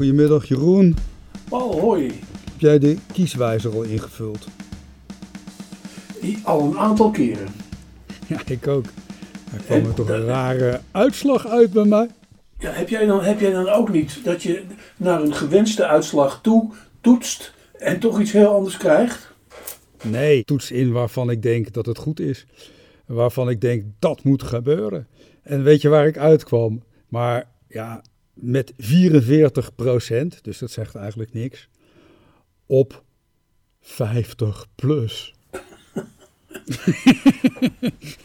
goedemiddag Jeroen. Oh, hoi. Heb jij de kieswijzer al ingevuld? Al een aantal keren. Ja, ik ook. Er kwam er toch een rare uitslag uit bij mij. Ja, heb, jij dan, heb jij dan ook niet dat je naar een gewenste uitslag toe toetst en toch iets heel anders krijgt? Nee, toets in waarvan ik denk dat het goed is. Waarvan ik denk dat moet gebeuren. En weet je waar ik uitkwam? Maar ja, met 44% dus dat zegt eigenlijk niks, op 50 plus.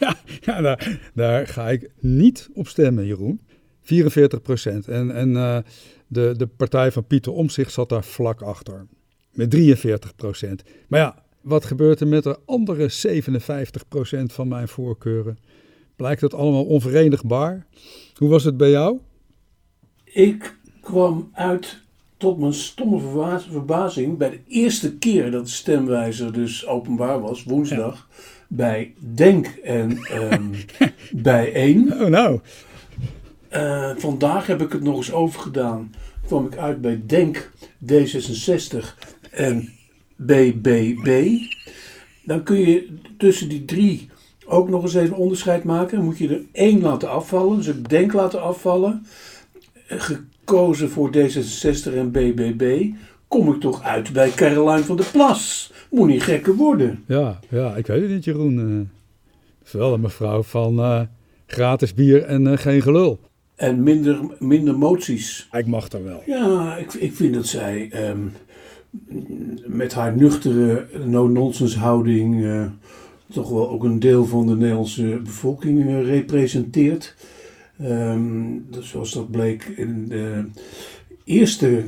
ja, daar, daar ga ik niet op stemmen, Jeroen. 44% En, en eh, de, de partij van Pieter Omzicht zat daar vlak achter. Met 43% Maar ja, wat gebeurt er met de andere 57% van mijn voorkeuren? Blijkt dat allemaal onverenigbaar? Hoe was het bij jou? Ik kwam uit tot mijn stomme verbazing bij de eerste keer dat de stemwijzer dus openbaar was, woensdag, bij Denk en ehm bij 1. Oh nou, Eh, vandaag heb ik het nog eens overgedaan. Kwam ik uit bij Denk, D66 en BBB. Dan kun je tussen die drie ook nog eens even onderscheid maken. Dan moet je er één laten afvallen. Dus ik Denk laten afvallen. Eh, Gekozen voor D66 en BBB. Kom ik toch uit bij Caroline van der Plas. Moet niet gekker worden. ja, ja, ik weet het niet Jeroen. Eh, Het is wel een mevrouw van eh, gratis bier en eh, geen gelul. En minder, minder moties. Ik mag er wel. Ja, ik, ik vind dat zij ehm, met haar nuchtere no-nonsense houding eh, toch wel ook een deel van de Nederlandse bevolking eh, representeert. Dus zoals dat bleek in de eerste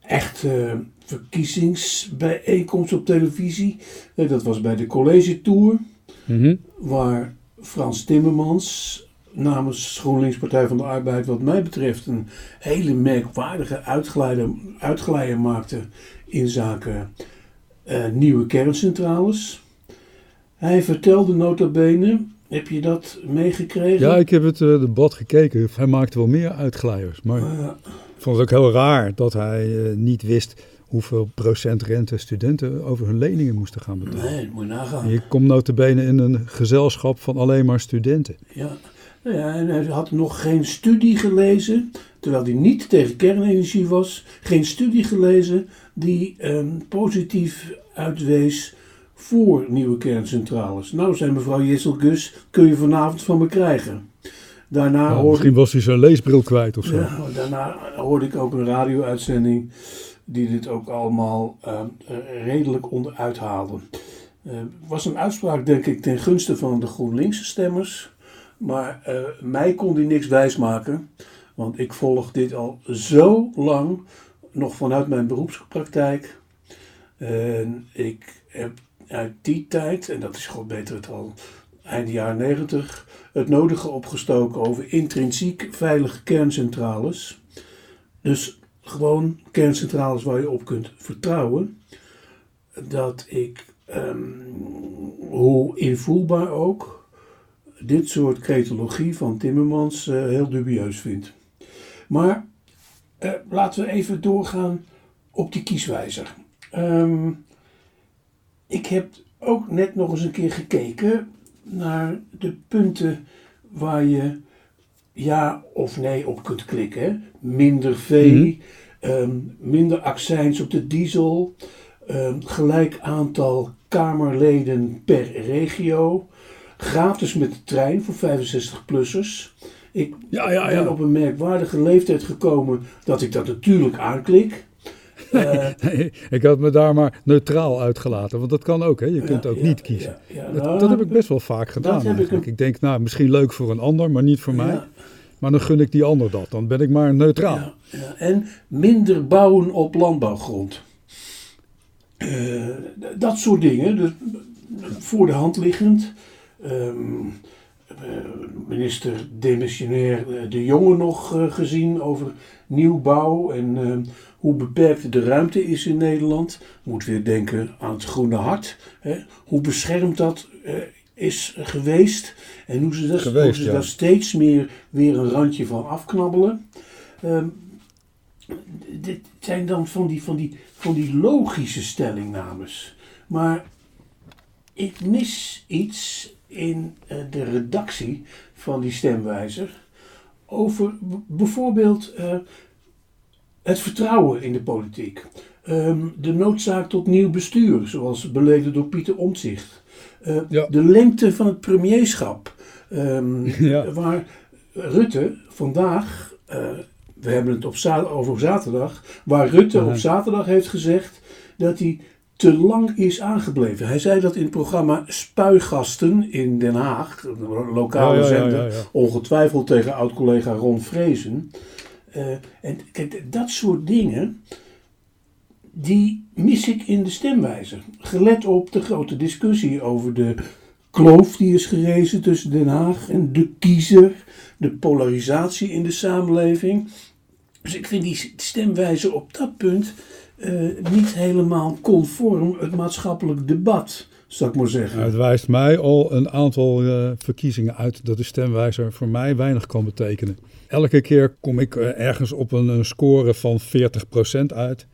echte verkiezingsbijeenkomst op televisie. Eh, dat was bij de College Tour Mhm. waar Frans Timmermans namens GroenLinks Partij van de Arbeid wat mij betreft een hele merkwaardige uitglijder, uitglijder maakte in zaken eh, nieuwe kerncentrales. Hij vertelde nota bene, heb je dat meegekregen? Ja, ik heb het eh, debat gekeken. Hij maakte wel meer uitglijers. Maar Eh, ik vond het ook heel raar dat hij eh, niet wist hoeveel procent rente studenten over hun leningen moesten gaan betalen. nee, moet je nagaan. Je komt notabene in een gezelschap van alleen maar studenten. Ja. Nou ja, en hij had nog geen studie gelezen, terwijl hij niet tegen kernenergie was, geen studie gelezen die ehm, positief uitwees voor nieuwe kerncentrales. Nou, zei mevrouw Jessel Gus, kun je vanavond van me krijgen. Daarna, Ja, hoorde, misschien was hij zijn leesbril kwijt of zo. ja, daarna hoorde ik ook een radio-uitzending die dit ook allemaal ehm, eh, redelijk onderuit haalde. Eh, Het was een uitspraak, denk ik, ten gunste van de GroenLinkse stemmers. Maar eh, mij kon die niks wijsmaken. Want ik volg dit al zo lang, nog vanuit mijn beroepspraktijk. En ik heb uit die tijd, en dat is gewoon beter het al eind jaren negentig, het nodige opgestoken over intrinsiek veilige kerncentrales. Dus gewoon kerncentrales waar je op kunt vertrouwen. Dat ik, ehm, hoe invoelbaar ook, dit soort cretologie van Timmermans eh, heel dubieus vind. Maar eh, laten we even doorgaan op die kieswijzer. Ehm, ik heb ook net nog eens een keer gekeken naar de punten waar je ja of nee op kunt klikken. Minder vee, Mhm. ehm, minder accijns op de diesel, ehm, gelijk aantal Kamerleden per regio, gratis met de trein voor 65-plussers. Ik Ja, ja, ben ja. op een merkwaardige leeftijd gekomen dat ik dat natuurlijk aanklik. Eh, ik had me daar maar neutraal uitgelaten, want dat kan ook. Hè? Je kunt ook niet kiezen. Dat, nou, dat heb ik best wel vaak gedaan ik eigenlijk. een- Ik denk, nou, misschien leuk voor een ander, maar niet voor mij. Maar dan gun ik die ander dat. Dan ben ik maar neutraal. Ja, ja. En minder bouwen op landbouwgrond. Eh, dat soort dingen. Dus, voor de hand liggend. Ehm, eh, minister demissionair De Jonge nog gezien over nieuwbouw en ehm, hoe beperkt de ruimte is in Nederland. Moet weer denken aan het Groene Hart. Hè. Hoe beschermd dat eh, is geweest. En hoe ze, dat, Geweest, hoe ze ja. daar steeds meer weer een randje van afknabbelen. Ehm, dit zijn dan van die, van die, van die logische stellingnames. Maar ik mis iets in eh, de redactie van die stemwijzer over bijvoorbeeld eh, het vertrouwen in de politiek. Ehm, de noodzaak tot nieuw bestuur, zoals beleden door Pieter Omtzigt. Eh, Ja. De lengte van het premierschap. ehm, Ja. Waar Rutte vandaag, eh, we hebben het op za- over zaterdag, waar Rutte Ja. op zaterdag heeft gezegd dat hij te lang is aangebleven. Hij zei dat in het programma Spuigasten in Den Haag, een lokale zender, ongetwijfeld tegen oud-collega Ron Vrezen. Eh, en kijk, dat soort dingen, die mis ik in de stemwijzer. Gelet op de grote discussie over de kloof die is gerezen tussen Den Haag en de kiezer, de polarisatie in de samenleving. Dus ik vind die stemwijzer op dat punt eh, niet helemaal conform het maatschappelijk debat, zou ik maar zeggen. Nou, het wijst mij al een aantal eh, verkiezingen uit dat de stemwijzer voor mij weinig kan betekenen. Elke keer kom ik eh, ergens op een, score van 40% uit.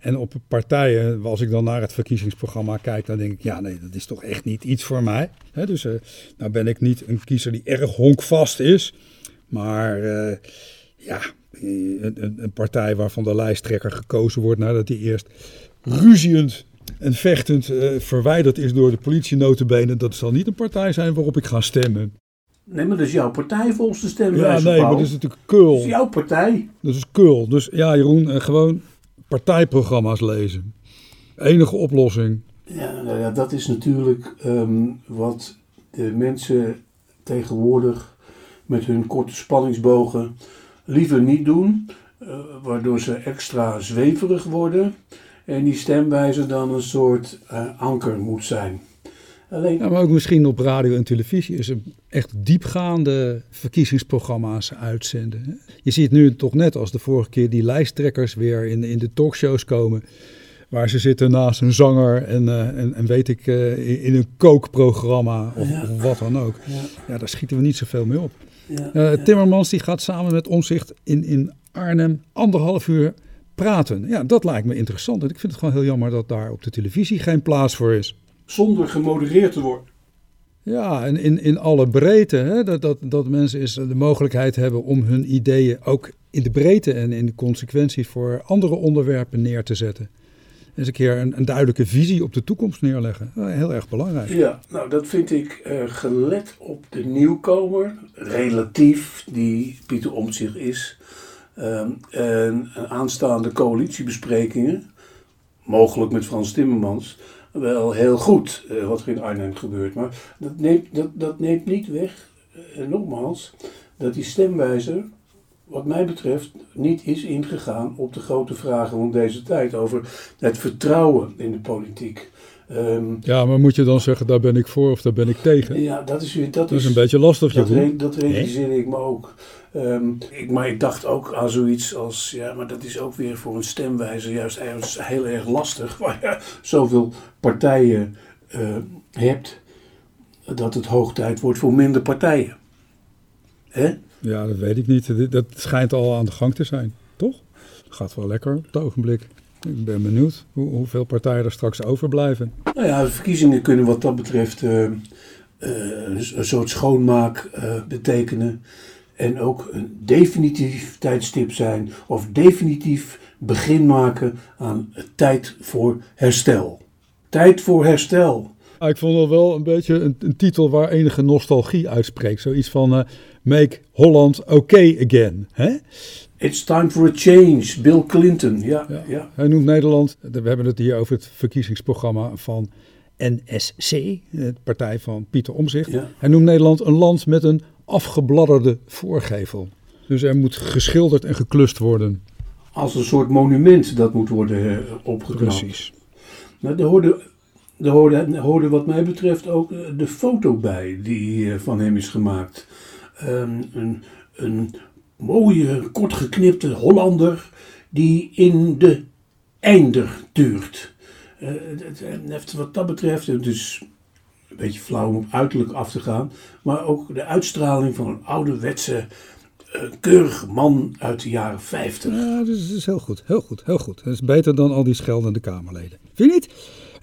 En op partijen, als ik dan naar het verkiezingsprogramma kijk, dan denk ik, ja nee, dat is toch echt niet iets voor mij. Dus eh, nou ben ik niet een kiezer die erg honkvast is. Maar ja, een, een partij waarvan de lijsttrekker gekozen wordt nadat hij eerst ruziend en vechtend eh, verwijderd is door de politie notabene, dat zal niet een partij zijn waarop ik ga stemmen. Nee, maar dat is jouw partij volgens de Ja, stemwijzer, nee, maar dat is natuurlijk Dat kul. is jouw partij. Dat is kul. Dus ja, Jeroen, eh, gewoon partijprogramma's lezen. Enige oplossing. Ja, nou ja, dat is natuurlijk ehm, wat de mensen tegenwoordig met hun korte spanningsbogen liever niet doen, eh, waardoor ze extra zweverig worden en die stemwijzer dan een soort eh, anker moet zijn. Alleen, Ja, maar ook misschien op radio en televisie is er echt diepgaande verkiezingsprogramma's uitzenden. Je ziet nu toch net als de vorige keer die lijsttrekkers weer in, in de talkshows komen. Waar ze zitten naast een zanger en, eh, en, en weet ik, eh, in, een kookprogramma of, Ja. of wat dan ook. ja, Ja, daar schieten we niet zoveel mee op. Timmermans die gaat samen met Omzicht in, in Arnhem anderhalf uur praten. Ja, dat lijkt me interessant. En ik vind het gewoon heel jammer dat daar op de televisie geen plaats voor is. zonder gemodereerd te worden. Ja, en in, in alle breedte. Hè, dat, dat, dat mensen eens de mogelijkheid hebben om hun ideeën ook in de breedte en in de consequenties voor andere onderwerpen neer te zetten. Eens een keer een, een duidelijke visie op de toekomst neerleggen. Heel erg belangrijk. Ja, nou dat vind ik eh, gelet op de nieuwkomer, relatief, die Pieter Omtzigt is, ehm, en aanstaande coalitiebesprekingen, mogelijk met Frans Timmermans, wel heel goed eh, wat er in Arnhem gebeurt. Maar dat neemt, dat, dat neemt niet weg, eh, nogmaals, dat die stemwijzer, wat mij betreft, niet is ingegaan op de grote vragen van deze tijd over het vertrouwen in de politiek. Ehm, Ja, maar moet je dan zeggen, daar ben ik voor of daar ben ik tegen? ja, dat is. Dat, Dat is een beetje lastig, Dat, re- dat realiseer ik me ook. Ehm, ik, maar ik dacht ook aan zoiets als. Ja, maar dat is ook weer voor een stemwijzer juist ergens heel erg lastig. Waar je zoveel partijen eh, hebt. dat het hoog tijd wordt voor minder partijen. Hè? Ja, dat weet ik niet. Dat schijnt al aan de gang te zijn, toch? Gaat wel lekker op het ogenblik. Ik ben benieuwd hoe, hoeveel partijen er straks overblijven. Nou ja, de verkiezingen kunnen wat dat betreft. eh, eh, een soort schoonmaak eh, betekenen. En ook een definitief tijdstip zijn. Of definitief begin maken aan tijd voor herstel. Tijd voor herstel. Ah, ik vond het wel een beetje een, een titel waar enige nostalgie uitspreekt. Zoiets van Make Holland okay again. Hè? It's time for a change. Bill Clinton. Ja, Ja. ja. Hij noemt Nederland, we hebben het hier over het verkiezingsprogramma van NSC, de partij van Pieter Omzicht. ja. Hij noemt Nederland een land met een afgebladderde voorgevel. Dus er moet geschilderd en geklust worden. Als een soort monument dat moet worden eh, opgeknapt. Precies. Nou, er hoorde, er, hoorde, er hoorde wat mij betreft ook eh, de foto bij die eh, van hem is gemaakt. Ehm, een, een mooie, kort geknipte Hollander die in de einder duurt. Eh, het heeft wat dat betreft, is een beetje flauw om op uiterlijk af te gaan, maar ook de uitstraling van een ouderwetse keurige man uit de jaren 50. Ja, dat is, heel goed, heel goed, heel goed. Dat is beter dan al die scheldende Kamerleden. Vind je niet?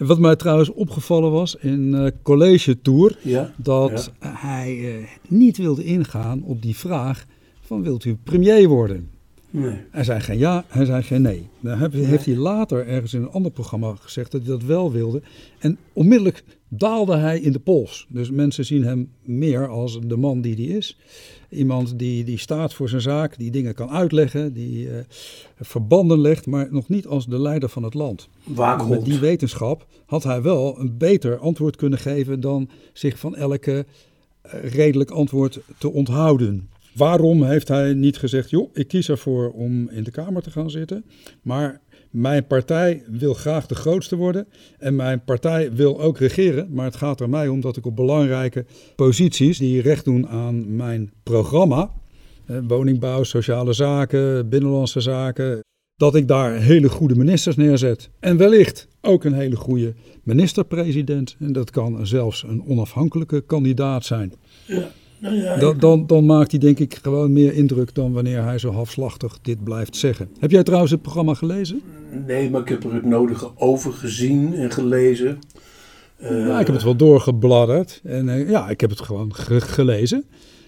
Wat mij trouwens opgevallen was in eh college tour, Ja, dat hij eh, niet wilde ingaan op die vraag van wilt u premier worden? nee. Hij zei geen ja, hij zei geen nee. Dan heeft hij later ergens in een ander programma gezegd dat hij dat wel wilde. En onmiddellijk daalde hij in de pols. Dus mensen zien hem meer als de man die hij is. Iemand die, die staat voor zijn zaak, die dingen kan uitleggen, die eh, verbanden legt, maar nog niet als de leider van het land. Waakhond. Met die wetenschap had hij wel een beter antwoord kunnen geven dan zich van elke eh, redelijk antwoord te onthouden. Waarom heeft hij niet gezegd, joh, ik kies ervoor om in de Kamer te gaan zitten, maar mijn partij wil graag de grootste worden en mijn partij wil ook regeren, maar het gaat er mij om dat ik op belangrijke posities die recht doen aan mijn programma, eh, woningbouw, sociale zaken, binnenlandse zaken, dat ik daar hele goede ministers neerzet. En wellicht ook een hele goede minister-president. En dat kan zelfs een onafhankelijke kandidaat zijn. Ja, nou ja, Dan, dan, dan maakt hij denk ik gewoon meer indruk dan wanneer hij zo halfslachtig dit blijft zeggen. Heb jij trouwens het programma gelezen? Nee, maar ik heb er het nodige over gezien en gelezen. Eh, ja, ik heb het wel doorgebladderd. En eh, ja, ik heb het gewoon ge- gelezen.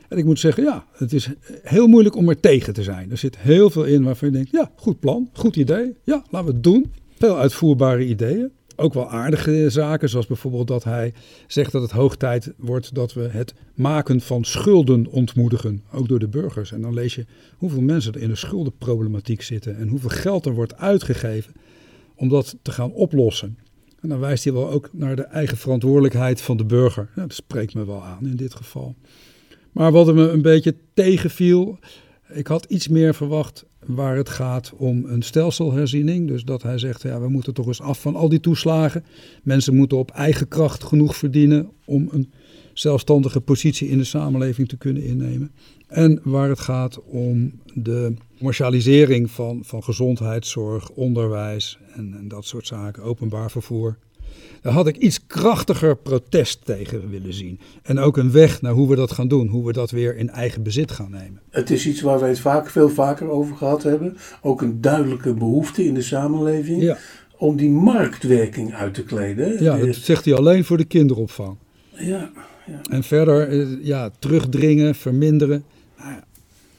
En ik moet zeggen, ja, het is heel moeilijk om er tegen te zijn. Er zit heel veel in waarvan je denkt, ja, goed plan, goed idee. Ja, laten we het doen. Veel uitvoerbare ideeën. Ook wel aardige zaken, zoals bijvoorbeeld dat hij zegt dat het hoog tijd wordt dat we het maken van schulden ontmoedigen, ook door de burgers. En dan lees je hoeveel mensen er in de schuldenproblematiek zitten en hoeveel geld er wordt uitgegeven om dat te gaan oplossen. En dan wijst hij wel ook naar de eigen verantwoordelijkheid van de burger. Ja, dat spreekt me wel aan in dit geval. Maar wat me een beetje tegenviel, ik had iets meer verwacht waar het gaat om een stelselherziening. Dus dat hij zegt, ja, we moeten toch eens af van al die toeslagen. Mensen moeten op eigen kracht genoeg verdienen om een zelfstandige positie in de samenleving te kunnen innemen. En waar het gaat om de commercialisering van, van gezondheidszorg, onderwijs en, en dat soort zaken, openbaar vervoer. Daar had ik iets krachtiger protest tegen willen zien. En ook een weg naar hoe we dat gaan doen, hoe we dat weer in eigen bezit gaan nemen. Het is iets waar wij het vaak, veel vaker over gehad hebben. Ook een duidelijke behoefte in de samenleving Ja, om die marktwerking uit te kleden. ja dat zegt hij alleen voor de kinderopvang. ja, ja. En verder, eh, ja, terugdringen, verminderen. Nou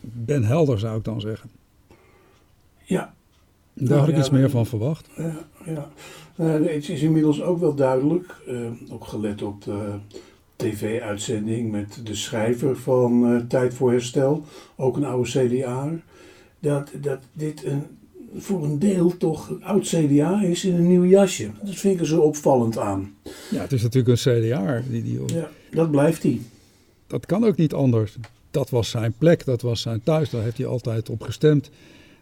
ben helder zou ik dan zeggen. ja. Daar Nou had ik ja, iets meer van verwacht. Ja, ja. Nou, het is inmiddels ook wel duidelijk, eh, ook gelet op de tv-uitzending met de schrijver van eh, Tijd voor Herstel, ook een oude CDA, dat, dat dit een, voor een deel toch een oud CDA is in een nieuw jasje. Dat vind ik er zo opvallend aan. Ja, het is natuurlijk een CDA. Die, die, Ja, dat blijft hij. Dat kan ook niet anders. Dat was zijn plek, dat was zijn thuis. Daar heeft hij altijd op gestemd.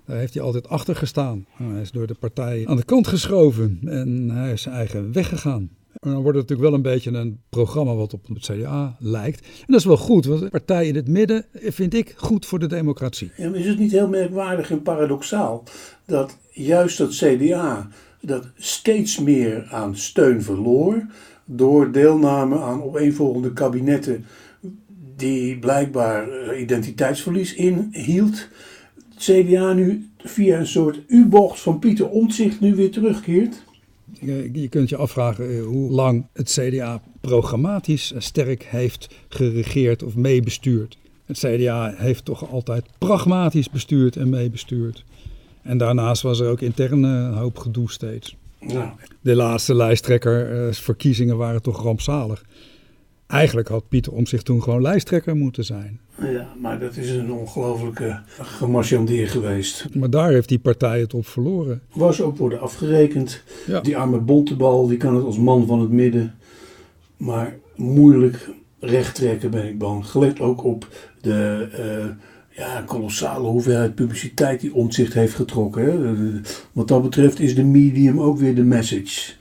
Daar heeft hij altijd achter gestaan. Hij is door de partij aan de kant geschoven en hij is zijn eigen weg gegaan. En dan wordt het natuurlijk wel een beetje een programma wat op het CDA lijkt. En dat is wel goed, want een partij in het midden vind ik goed voor de democratie. Is het niet heel merkwaardig en paradoxaal dat juist dat CDA dat steeds meer aan steun verloor door deelname aan opeenvolgende kabinetten die blijkbaar identiteitsverlies inhield. Het CDA nu via een soort U-bocht van Pieter Omtzigt nu weer terugkeert. Je kunt je afvragen eh, hoe lang het CDA programmatisch sterk heeft geregeerd of meebestuurd. Het CDA heeft toch altijd pragmatisch bestuurd en meebestuurd. En daarnaast was er ook intern eh, een hoop gedoe steeds. De laatste lijsttrekkersverkiezingen waren toch rampzalig. Eigenlijk had Pieter om zich toen gewoon lijsttrekker moeten zijn. ja, maar dat is een ongelofelijke gemarchandeer geweest. Maar daar heeft die partij het op verloren. Was ook worden afgerekend. Ja. Die arme Bontebal, die kan het als man van het midden. Maar moeilijk recht trekken ben ik bang. Gelet ook op de eh, ja, kolossale hoeveelheid publiciteit die Omtzigt heeft getrokken. Hè. Wat dat betreft is de medium ook weer de message.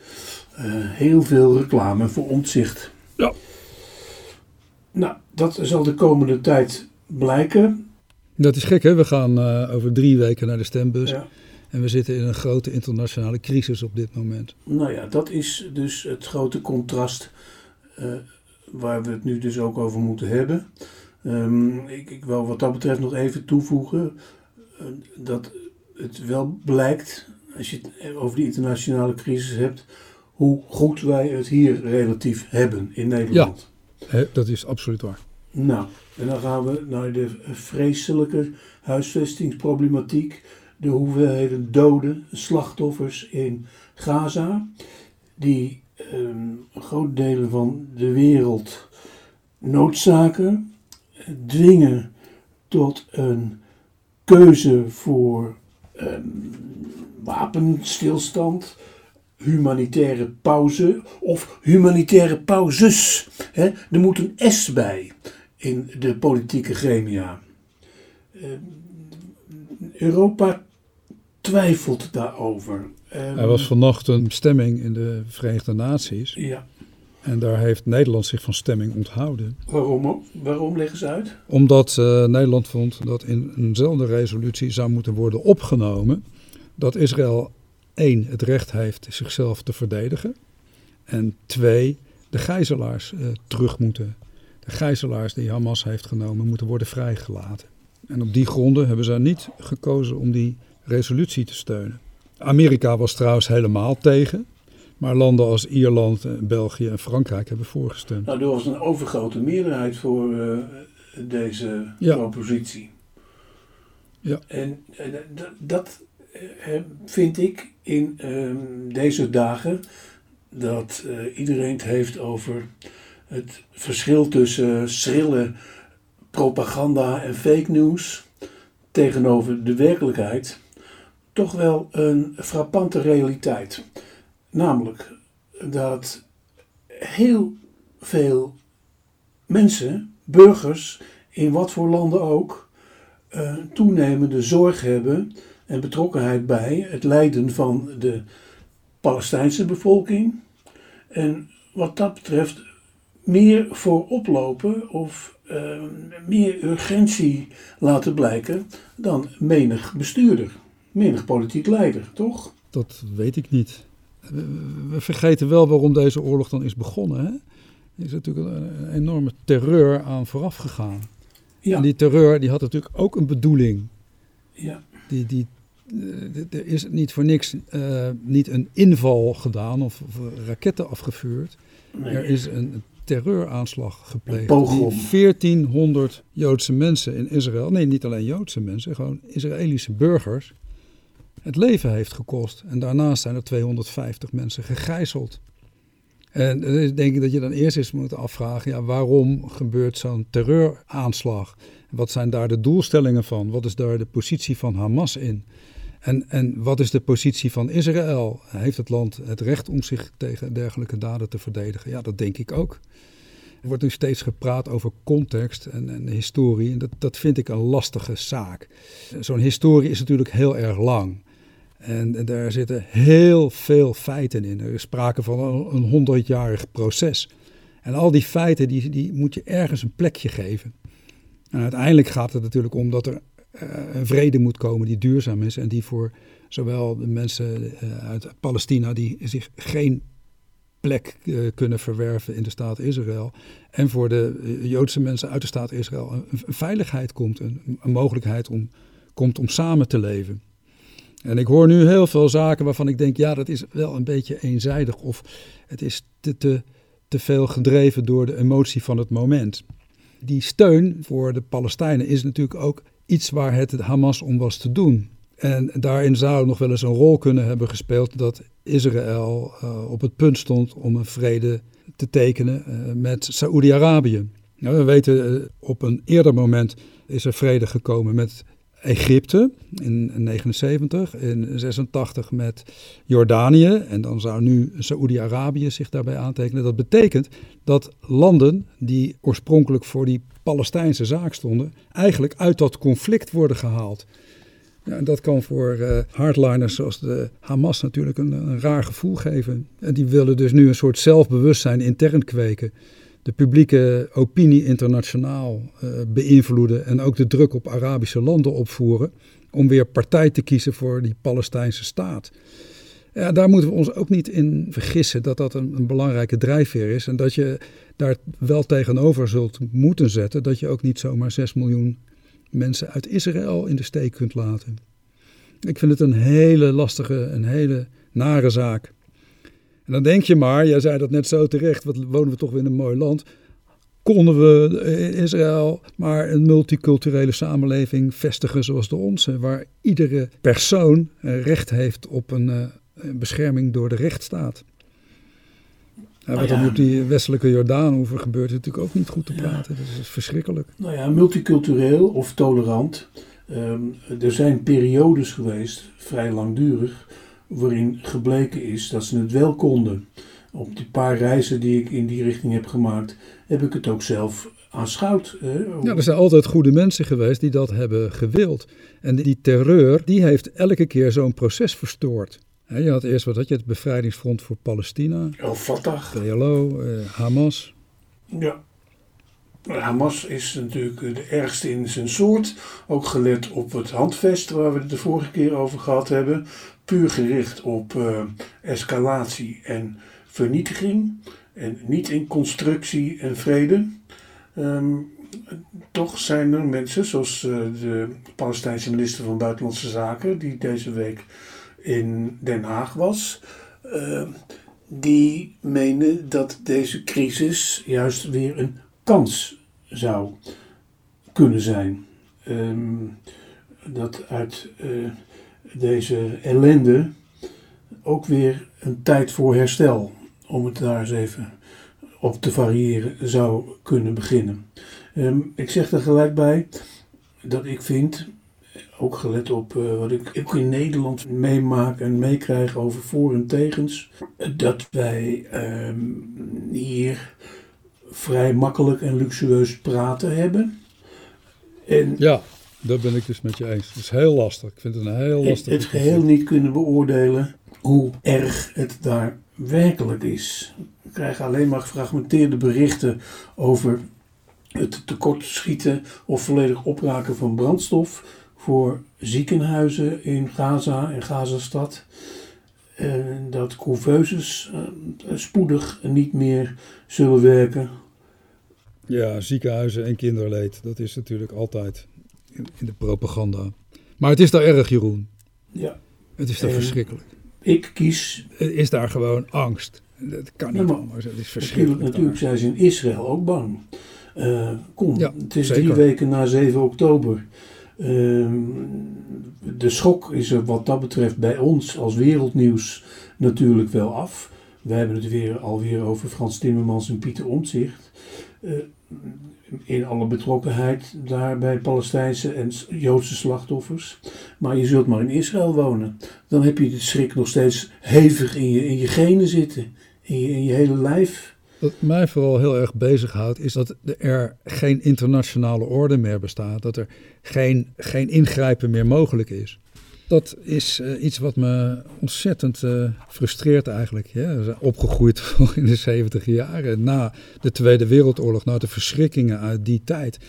Eh, heel veel reclame voor Omtzigt. Ja. Nou, dat zal de komende tijd blijken. Dat is gek hè, we gaan eh, over drie weken naar de stembus. Ja. En we zitten in een grote internationale crisis op dit moment. Nou ja, dat is dus het grote contrast eh, waar we het nu dus ook over moeten hebben. Um, ik, ik wil wat dat betreft nog even toevoegen uh, dat het wel blijkt, als je het over die internationale crisis hebt, hoe goed wij het hier relatief hebben in Nederland. Ja, dat is absoluut waar. Nou, en dan gaan we naar de vreselijke huisvestingsproblematiek. De hoeveelheden doden, slachtoffers in Gaza, die um, delen van de wereld noodzaken, dwingen tot een keuze voor um, wapenstilstand, humanitaire pauze of humanitaire pauzes. He, er moet een S bij in de politieke gremia. Uh, Europa twijfelt daarover. Um, er was vanochtend een stemming in de Verenigde Naties. Ja. En daar heeft Nederland zich van stemming onthouden. Waarom? Waarom leggen ze uit? Omdat uh, Nederland vond dat in eenzelfde resolutie zou moeten worden opgenomen dat Israël één het recht heeft zichzelf te verdedigen en twee de gijzelaars uh, terug moeten. De gijzelaars die Hamas heeft genomen moeten worden vrijgelaten. En op die gronden hebben ze niet gekozen om die resolutie te steunen. Amerika was trouwens helemaal tegen. Maar landen als Ierland, België en Frankrijk hebben voorgestemd. Nou, er was een overgrote meerderheid voor uh, deze ja. propositie. Ja. En uh, dat vind ik in ehm, deze dagen dat iedereen het heeft over het verschil tussen schrille propaganda en fake news tegenover de werkelijkheid toch wel een frappante realiteit. Namelijk dat heel veel mensen, burgers, in wat voor landen ook, toenemende zorg hebben en betrokkenheid bij het lijden van de Palestijnse bevolking. En wat dat betreft meer voor oplopen of uh, meer urgentie laten blijken dan menig bestuurder, menig politiek leider, toch? Dat weet ik niet we vergeten wel waarom deze oorlog dan is begonnen. Hè? Er is natuurlijk een, enorme terreur aan vooraf gegaan. Ja. En die terreur die had natuurlijk ook een bedoeling. Ja. Die, die, er is niet voor niks uh, niet een inval gedaan of, of raketten afgevuurd. Nee. Er is een terreuraanslag gepleegd. Die 1400 Joodse mensen in Israël, nee niet alleen Joodse mensen, gewoon Israëlische burgers, het leven heeft gekost. En daarnaast zijn er 250 mensen gegijzeld. En dan denk ik dat je dan eerst eens moet afvragen, ja, waarom gebeurt zo'n terreuraanslag? Wat zijn daar de doelstellingen van? Wat is daar de positie van Hamas in? En, en wat is de positie van Israël? Heeft het land het recht om zich tegen dergelijke daden te verdedigen? Ja, dat denk ik ook. Er wordt nu steeds gepraat over context en, en historie. En dat, dat vind ik een lastige zaak. Zo'n historie is natuurlijk heel erg lang. En daar zitten heel veel feiten in. Er is sprake van een honderdjarig proces. En al die feiten die, die moet je ergens een plekje geven. En uiteindelijk gaat het natuurlijk om dat er uh, een vrede moet komen die duurzaam is. En die voor zowel de mensen uh, uit Palestina die zich geen plek uh, kunnen verwerven in de staat Israël. En voor de Joodse mensen uit de staat Israël een, een veiligheid komt. Een, een mogelijkheid om, komt om samen te leven. En ik hoor nu heel veel zaken waarvan ik denk, ja, dat is wel een beetje eenzijdig of het is te, te, te veel gedreven door de emotie van het moment. Die steun voor de Palestijnen is natuurlijk ook iets waar het Hamas om was te doen. En daarin zou nog wel eens een rol kunnen hebben gespeeld dat Israël uh, op het punt stond om een vrede te tekenen uh, met Saoedi-Arabië. Nou, we weten uh, op een eerder moment is er vrede gekomen met Egypte in 79, in 86 met Jordanië en dan zou nu Saoedi-Arabië zich daarbij aantekenen. Dat betekent dat landen die oorspronkelijk voor die Palestijnse zaak stonden, eigenlijk uit dat conflict worden gehaald. Ja, en dat kan voor uh, hardliners zoals de Hamas natuurlijk een, een raar gevoel geven. En die willen dus nu een soort zelfbewustzijn intern kweken de publieke opinie internationaal uh, beïnvloeden en ook de druk op Arabische landen opvoeren om weer partij te kiezen voor die Palestijnse staat. Ja, daar moeten we ons ook niet in vergissen dat dat een, een, belangrijke drijfveer is. En dat je daar wel tegenover zult moeten zetten dat je ook niet zomaar 6 miljoen mensen uit Israël in de steek kunt laten. Ik vind het een hele lastige, een hele nare zaak. En dan denk je maar, jij zei dat net zo terecht, wat wonen we toch weer in een mooi land. Konden we in Israël maar een multiculturele samenleving vestigen zoals de onze, waar iedere persoon recht heeft op een, eh, een bescherming door de rechtsstaat. Nou, wat er op die westelijke Jordaanhoever gebeurt, is natuurlijk ook niet goed te praten. Dat is verschrikkelijk. Nou ja, multicultureel of tolerant. Ehm, er zijn periodes geweest, vrij langdurig, waarin gebleken is dat ze het wel konden. Op die paar reizen die ik in die richting heb gemaakt, heb ik het ook zelf aanschouwd. Ja, er zijn altijd goede mensen geweest die dat hebben gewild. En die terreur, die heeft elke keer zo'n proces verstoord. Je had eerst wat had je, het bevrijdingsfront voor Palestina. El Fatah. PLO, eh, Hamas. Ja. Hamas is natuurlijk de ergste in zijn soort. Ook gelet op het handvest waar we het de vorige keer over gehad hebben. Puur gericht op uh, escalatie en vernietiging. En niet in constructie en vrede. Um, toch zijn er mensen, zoals uh, de Palestijnse minister van Buitenlandse Zaken, die deze week in Den Haag was, uh, die menen dat deze crisis juist weer een kans zou kunnen zijn. Um, dat uit uh, deze ellende ook weer een tijd voor herstel, om het daar eens even op te variëren, zou kunnen beginnen. Um, ik zeg er gelijk bij dat ik vind ook gelet op uh, wat ik ook in Nederland meemaak en meekrijg over voor- en tegens. Dat wij um, hier vrij makkelijk en luxueus praten hebben. En ja, dat ben ik dus met je eens. Het is heel lastig. Ik vind het een heel lastig. Het geheel niet kunnen beoordelen hoe erg het daar werkelijk is. We krijgen alleen maar gefragmenteerde berichten over het tekortschieten of volledig opraken van brandstof voor ziekenhuizen in Gaza en Gazastad. En dat couveuses uh, spoedig niet meer zullen werken. Ja, ziekenhuizen en kinderleed, dat is natuurlijk altijd in, in de propaganda. Maar het is daar erg, Jeroen. Ja. Het is daar verschrikkelijk. Ik kies. Het is daar gewoon angst. Dat kan niet ja, anders. Het is verschrikkelijk. Natuurlijk, zijn ze in Israël ook bang. Uh, kom, ja, het is zeker. drie weken na 7 oktober. Ehm, de schok is er wat dat betreft bij ons als wereldnieuws natuurlijk wel af. We hebben het weer alweer over Frans Timmermans en Pieter Omtzigt. Uh, in alle betrokkenheid daar bij Palestijnse en Joodse slachtoffers. Maar je zult maar in Israël wonen. Dan heb je de schrik nog steeds hevig in je, in je genen zitten. In je, hele lijf. Wat mij vooral heel erg bezighoudt, is dat er geen internationale orde meer bestaat. Dat er geen, geen ingrijpen meer mogelijk is. Dat is uh, iets wat me ontzettend uh, frustreert eigenlijk. We zijn opgegroeid in de 70 jaren, na de Tweede Wereldoorlog, na de verschrikkingen uit die tijd.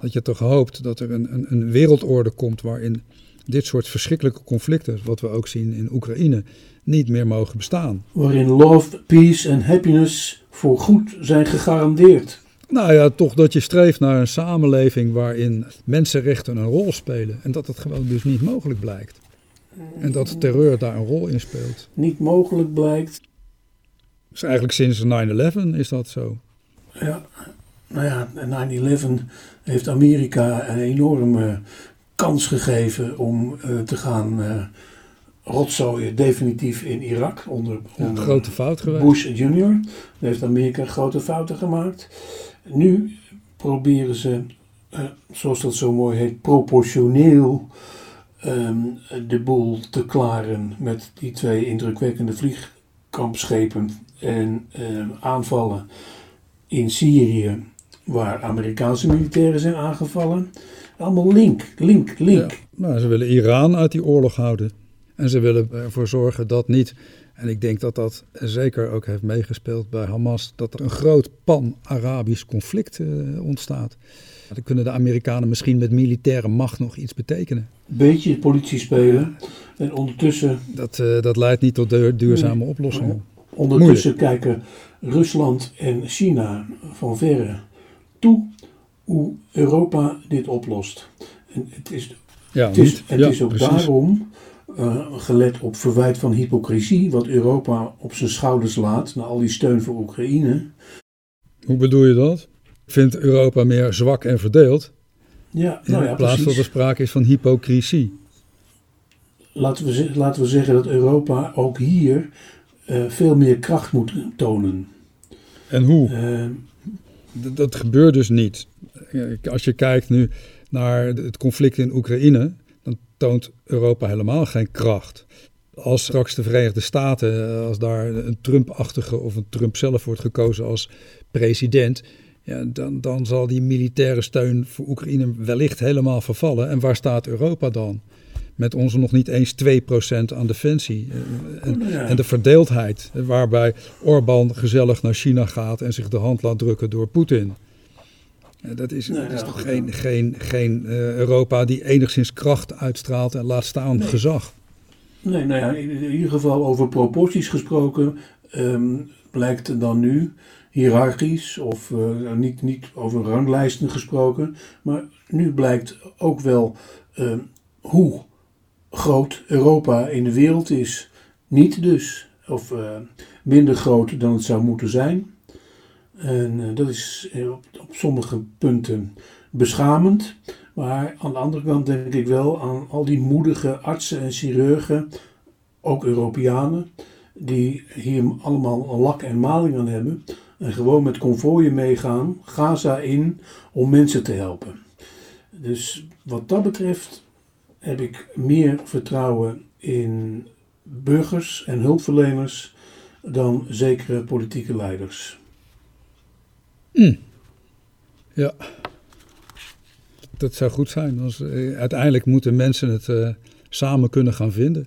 Dat je toch hoopt dat er een, een, een wereldorde komt waarin dit soort verschrikkelijke conflicten, wat we ook zien in Oekraïne, niet meer mogen bestaan. Waarin love, peace en happiness voor goed zijn gegarandeerd. Nou ja, toch dat je streeft naar een samenleving waarin mensenrechten een rol spelen. En dat het gewoon dus niet mogelijk blijkt. En dat terreur daar een rol in speelt. Niet mogelijk blijkt. Dus eigenlijk sinds 9-11 is dat zo. Ja, nou ja, 9-11 heeft Amerika een enorme kans gegeven om uh, te gaan uh, rotzooien definitief in Irak. Onder, onder grote fout geweest. Bush Jr. Daar heeft Amerika grote fouten gemaakt. Nu proberen ze, uh, zoals dat zo mooi heet, proportioneel um, de boel te klaren met die twee indrukwekkende vliegkampschepen en um, aanvallen in Syrië, waar Amerikaanse militairen zijn aangevallen. Allemaal link, link, link. Ja, nou, ze willen Iran uit die oorlog houden. En ze willen ervoor zorgen dat niet En ik denk dat dat zeker ook heeft meegespeeld bij Hamas, dat er een groot pan-Arabisch conflict uh, ontstaat. Dan kunnen de Amerikanen misschien met militaire macht nog iets betekenen. Beetje politie spelen en ondertussen... Dat, uh, dat leidt niet tot duurzame oplossingen. Ondertussen kijken Rusland en China van verre toe hoe Europa dit oplost. En het is, ja, het is, het is ook daarom, uh, gelet op verwijt van hypocrisie, wat Europa op zijn schouders laat, na al die steun voor Oekraïne. Hoe bedoel je dat? Vindt Europa meer zwak en verdeeld? Ja, nou ja, in plaats dat er sprake is van hypocrisie. Laten we, laten we zeggen dat Europa ook hier uh, veel meer kracht moet tonen. En hoe? Uh, dat gebeurt dus niet. Als je kijkt nu naar het conflict in Oekraïne, dan toont Europa helemaal geen kracht. Als straks de Verenigde Staten, eh, als daar een Trump-achtige of een Trump zelf wordt gekozen als president, ja, dan, dan zal die militaire steun voor Oekraïne wellicht helemaal vervallen. En waar staat Europa dan? Met onze nog niet eens 2% aan defensie. Eh, en, en, de verdeeldheid, waarbij Orbán gezellig naar China gaat en zich de hand laat drukken door Poetin. Dat is, dat is toch geen, geen, geen uh, Europa die enigszins kracht uitstraalt en laat staan gezag. Nee, nou ja, in ieder geval over proporties gesproken um, blijkt dan nu hiërarchisch of uh, niet, niet over ranglijsten gesproken, maar nu blijkt ook wel uh, hoe groot Europa in de wereld is. Niet dus, of uh, minder groot dan het zou moeten zijn. En uh, dat is op, op, sommige punten beschamend. Maar aan de andere kant denk ik wel aan al die moedige artsen en chirurgen, ook Europeanen, die hier allemaal lak en maling aan hebben. En gewoon met konvooien meegaan, Gaza in, om mensen te helpen. Dus wat dat betreft heb ik meer vertrouwen in burgers en hulpverleners dan zekere politieke leiders. Mm. Ja, dat zou goed zijn. Uh, uiteindelijk moeten mensen het uh, samen kunnen gaan vinden.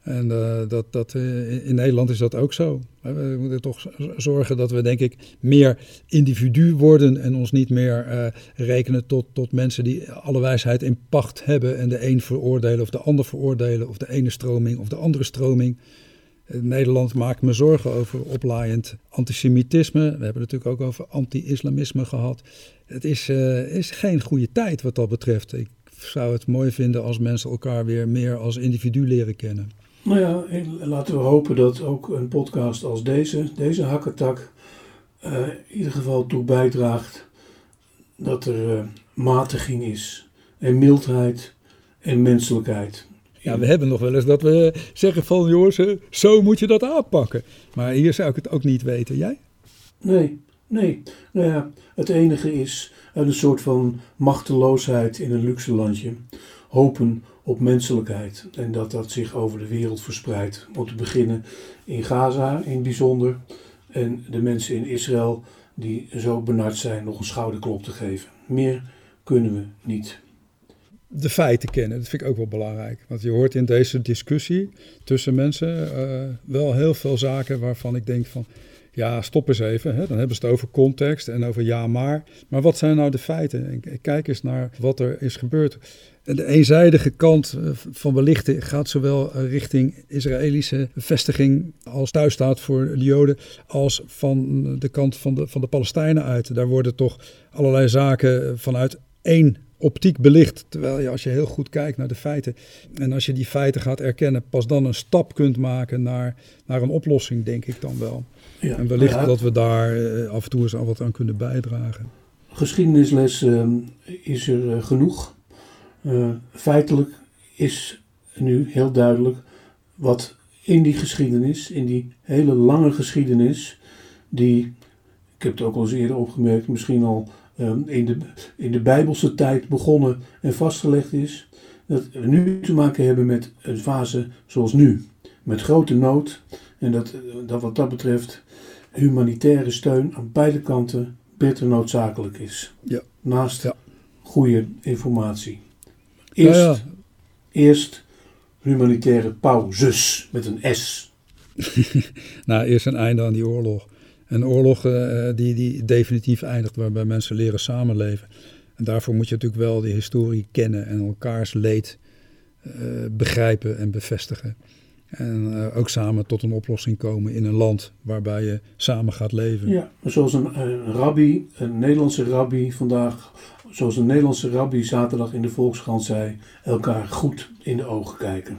En uh, dat, dat, in Nederland is dat ook zo. We moeten toch zorgen dat we, denk ik, meer individu worden en ons niet meer rekenen tot, tot mensen die alle wijsheid in pacht hebben en de een veroordelen of de ander veroordelen, of de ene stroming of de andere stroming. Nederland maakt me zorgen over oplaaiend antisemitisme. We hebben het natuurlijk ook over anti-islamisme gehad. Het is, uh, is geen goede tijd wat dat betreft. Ik zou het mooi vinden als mensen elkaar weer meer als individu leren kennen. Nou ja, laten we hopen dat ook een podcast als deze, deze hakketak, uh, in ieder geval toe bijdraagt dat er uh, matiging is en mildheid en menselijkheid. Ja, we hebben nog wel eens dat we zeggen van jongens, zo moet je dat aanpakken. Maar hier zou ik het ook niet weten. Jij? Nee, nee. Nou ja, het enige is een soort van machteloosheid in een luxe landje. Hopen op menselijkheid en dat dat zich over de wereld verspreidt. Om te beginnen in Gaza in het bijzonder en de mensen in Israël die zo benard zijn nog een schouderklop te geven. Meer kunnen we niet de feiten kennen. Dat vind ik ook wel belangrijk. Want je hoort in deze discussie tussen mensen uh, wel heel veel zaken waarvan ik denk van... Ja, stop eens even. Hè? Dan hebben ze het over context en over ja maar. Maar wat zijn nou de feiten? Kijk eens naar wat er is gebeurd. De eenzijdige kant eh, van belichten gaat zowel richting Israëlische vestiging als thuisstaat voor de Joden, als van de kant van de, van de Palestijnen uit. Daar worden toch allerlei zaken vanuit één optiek belicht. Terwijl je als je heel goed kijkt naar de feiten en als je die feiten gaat erkennen, pas dan een stap kunt maken naar, naar een oplossing, denk ik dan wel. Ja, en wellicht dat we daar uh, af en toe eens al wat aan kunnen bijdragen. Geschiedenisles uh, is er uh, genoeg. feitelijk is nu heel duidelijk wat in die geschiedenis, in die hele lange geschiedenis, die, ik heb het ook al eens eerder opgemerkt, misschien al Ehm, in, de, in de Bijbelse tijd begonnen en vastgelegd is, dat we nu te maken hebben met een fase zoals nu. Met grote nood en dat, dat wat dat betreft humanitaire steun aan beide kanten beter noodzakelijk is. Ja. Naast ja. goede informatie. Eerst, ja, eerst humanitaire pauzes met een S. nou, eerst een einde aan die oorlog. Een oorlog uh, die, die definitief eindigt, waarbij mensen leren samenleven. En daarvoor moet je natuurlijk wel de historie kennen en elkaars leed uh, begrijpen en bevestigen. En uh, ook samen tot een oplossing komen in een land waarbij je samen gaat leven. Ja, zoals een, een rabbi, een Nederlandse rabbi vandaag, zoals een Nederlandse rabbi zaterdag in de Volkskrant zei, elkaar goed in de ogen kijken.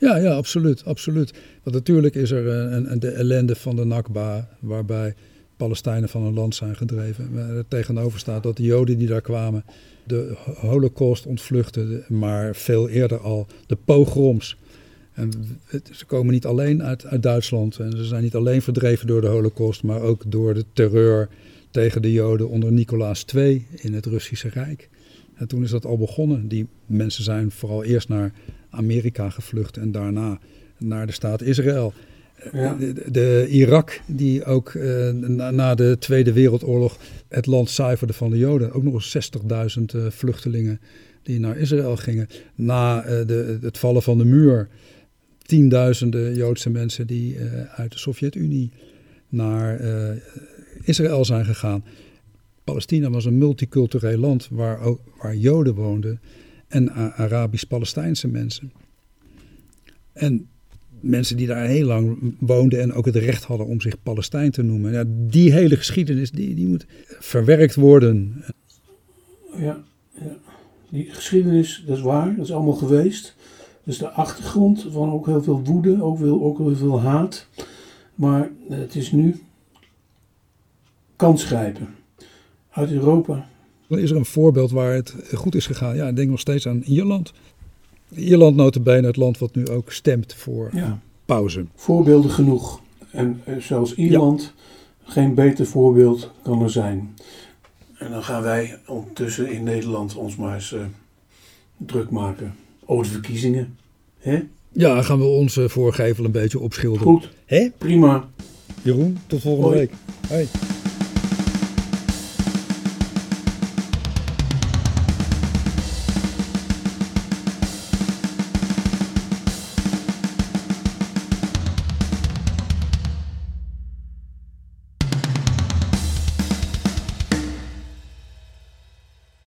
Ja, ja, absoluut, absoluut. Want natuurlijk is er een, een, de ellende van de Nakba, waarbij Palestijnen van een land zijn gedreven. Er tegenover staat dat de Joden die daar kwamen de holocaust ontvluchten, maar veel eerder al de pogroms. En ze komen niet alleen uit, uit Duitsland en ze zijn niet alleen verdreven door de holocaust, maar ook door de terreur tegen de Joden onder Nicolaas II in het Russische Rijk. En toen is dat al begonnen. Die mensen zijn vooral eerst naar Amerika gevlucht en daarna naar de staat Israël. Ja. De, de, Irak, die ook uh, na, na, de Tweede Wereldoorlog het land zuiverde van de Joden. Ook nog eens 60.000 uh, vluchtelingen die naar Israël gingen. Na uh, de, het vallen van de muur, tienduizenden Joodse mensen die uit de Sovjet-Unie naar Israël zijn gegaan. Palestina was een multicultureel land waar, ook, waar Joden woonden en Arabisch-Palestijnse mensen. En mensen die daar heel lang woonden en ook het recht hadden om zich Palestijn te noemen. Ja, die hele geschiedenis die, die moet verwerkt worden. Ja, ja, die geschiedenis, dat is waar, dat is allemaal geweest. Is de achtergrond van ook heel veel woede, ook, veel, ook heel veel haat. Maar het is nu kans grijpen. Uit Europa. Is er een voorbeeld waar het goed is gegaan? Ja, ik denk nog steeds aan Ierland. Ierland notabene het land wat nu ook stemt voor ja. pauze. Voorbeelden genoeg. En eh, zoals Ierland geen beter voorbeeld kan er zijn. En dan gaan wij ondertussen in Nederland ons maar eens uh, druk maken over de verkiezingen. Hè? Ja, gaan we onze voorgevel een beetje opschilderen. Goed, Hè? prima. Jeroen, tot volgende Hoi. week. Hoi.